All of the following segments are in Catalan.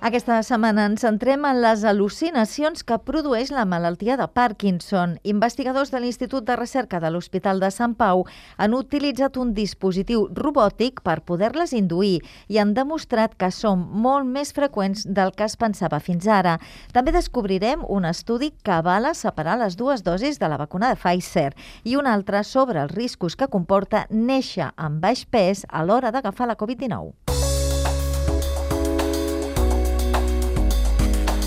Aquesta setmana ens centrem en les al·lucinacions que produeix la malaltia de Parkinson. Investigadors de l'Institut de Recerca de l'Hospital de Sant Pau han utilitzat un dispositiu robòtic per poder-les induir i han demostrat que són molt més freqüents del que es pensava fins ara. També descobrirem un estudi que avala separar les dues dosis de la vacuna de Pfizer i un altre sobre els riscos que comporta néixer amb baix pes a l'hora d'agafar la Covid-19.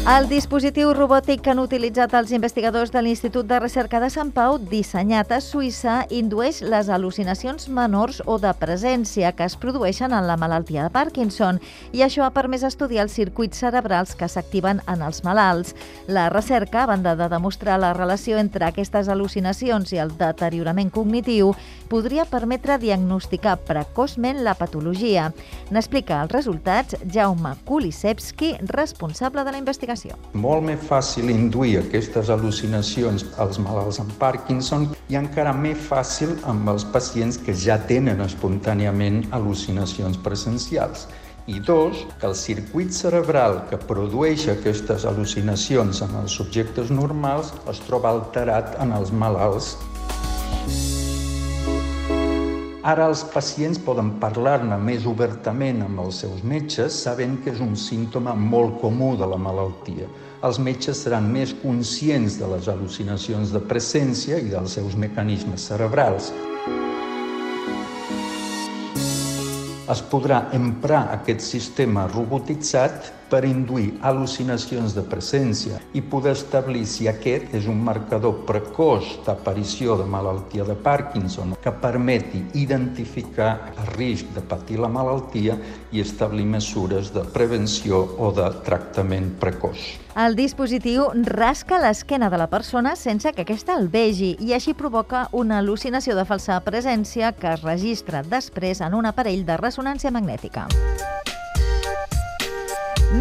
El dispositiu robòtic que han utilitzat els investigadors de l'Institut de Recerca de Sant Pau, dissenyat a Suïssa, indueix les al·lucinacions menors o de presència que es produeixen en la malaltia de Parkinson i això ha permès estudiar els circuits cerebrals que s'activen en els malalts. La recerca, a banda de demostrar la relació entre aquestes al·lucinacions i el deteriorament cognitiu, podria permetre diagnosticar precoçment la patologia. N'explica els resultats Jaume Kulisevski, responsable de la investigació medicació. Molt més fàcil induir aquestes al·lucinacions als malalts amb Parkinson i encara més fàcil amb els pacients que ja tenen espontàniament al·lucinacions presencials. I dos, que el circuit cerebral que produeix aquestes al·lucinacions en els subjectes normals es troba alterat en els malalts Ara els pacients poden parlar-ne més obertament amb els seus metges, sabent que és un símptoma molt comú de la malaltia. Els metges seran més conscients de les al·lucinacions de presència i dels seus mecanismes cerebrals. es podrà emprar aquest sistema robotitzat per induir al·lucinacions de presència i poder establir si aquest és un marcador precoç d'aparició de malaltia de Parkinson que permeti identificar el risc de patir la malaltia i establir mesures de prevenció o de tractament precoç. El dispositiu rasca l'esquena de la persona sense que aquesta el vegi i així provoca una al·lucinació de falsa presència que es registra després en un aparell de ressonància magnètica.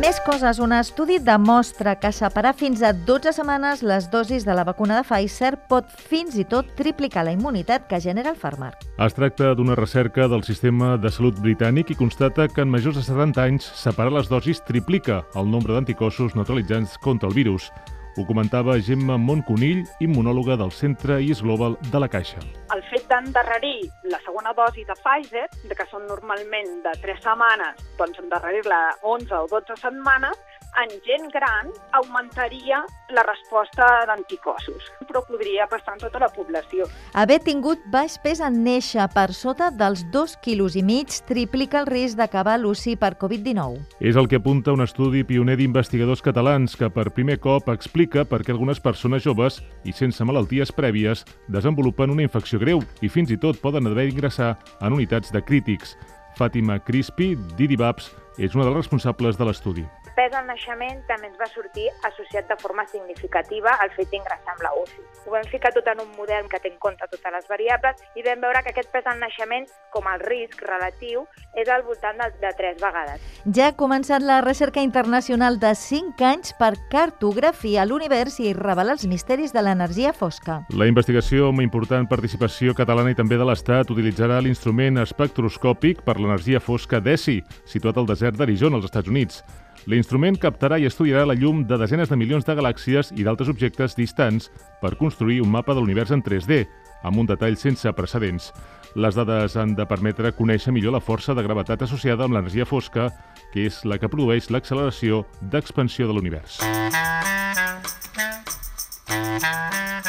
Més coses. Un estudi demostra que separar fins a 12 setmanes les dosis de la vacuna de Pfizer pot fins i tot triplicar la immunitat que genera el fàrmac. Es tracta d'una recerca del sistema de salut britànic i constata que en majors de 70 anys separar les dosis triplica el nombre d'anticossos neutralitzants contra el virus. Ho comentava Gemma Montconill, immunòloga del Centre IS Global de la Caixa. El fet d'endarrerir la segona dosi de Pfizer, de que són normalment de 3 setmanes, doncs endarrerir-la 11 o 12 setmanes, en gent gran augmentaria la resposta d'anticossos, però podria passar en tota la població. Haver tingut baix pes en néixer per sota dels 2 quilos i mig triplica el risc d'acabar l'UCI per Covid-19. És el que apunta un estudi pioner d'investigadors catalans que per primer cop explica per què algunes persones joves i sense malalties prèvies desenvolupen una infecció greu i fins i tot poden haver d'ingressar en unitats de crítics. Fàtima Crispi, Didi Babs, és una de les responsables de l'estudi pes al naixement també ens va sortir associat de forma significativa al fet d'ingressar amb la UCI. Ho vam ficar tot en un model que té en compte totes les variables i vam veure que aquest pes al naixement, com el risc relatiu, és al voltant de, de 3 vegades. Ja ha començat la recerca internacional de 5 anys per cartografiar l'univers i revelar els misteris de l'energia fosca. La investigació amb important participació catalana i també de l'Estat utilitzarà l'instrument espectroscòpic per l'energia fosca DESI, situat al desert d'Arizona, als Estats Units. L'instrument captarà i estudiarà la llum de desenes de milions de galàxies i d'altres objectes distants per construir un mapa de l'univers en 3D, amb un detall sense precedents. Les dades han de permetre conèixer millor la força de gravetat associada amb l'energia fosca, que és la que produeix l'acceleració d'expansió de l'univers.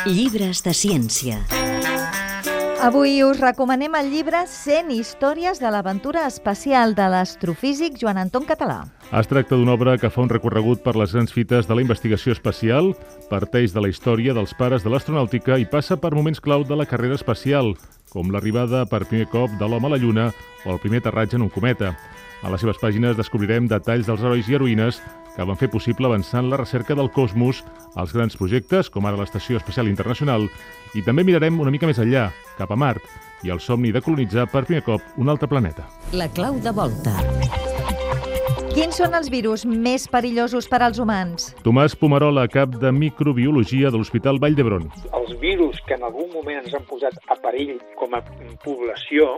Llibres de ciència. Avui us recomanem el llibre 100 històries de l'aventura espacial de l'astrofísic Joan Anton Català. Es tracta d'una obra que fa un recorregut per les grans fites de la investigació espacial, parteix de la història dels pares de l'astronàutica i passa per moments clau de la carrera espacial, com l'arribada per primer cop de l'home a la Lluna o el primer aterratge en un cometa. A les seves pàgines descobrirem detalls dels herois i heroïnes que van fer possible avançar en la recerca del cosmos, als grans projectes, com ara l'Estació Espacial Internacional, i també mirarem una mica més enllà, cap a Mart, i el somni de colonitzar per primer cop un altre planeta. La clau de volta. Quins són els virus més perillosos per als humans? Tomàs Pomarola, cap de microbiologia de l'Hospital Vall d'Hebron. Els virus que en algun moment ens han posat a perill com a població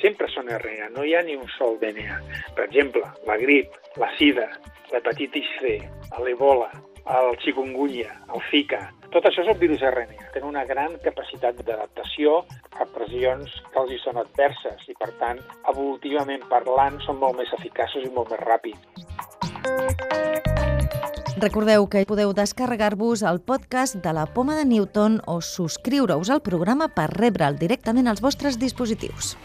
sempre són RNA, no hi ha ni un sol DNA. Per exemple, la grip, la sida, l'hepatitis C, l'ebola, el chikungunya, el Zika, tot això és el virus RNA. Tenen una gran capacitat d'adaptació a pressions que els hi són adverses i, per tant, evolutivament parlant, són molt més eficaços i molt més ràpids. Recordeu que podeu descarregar-vos el podcast de la Poma de Newton o subscriure-us al programa per rebre'l directament als vostres dispositius.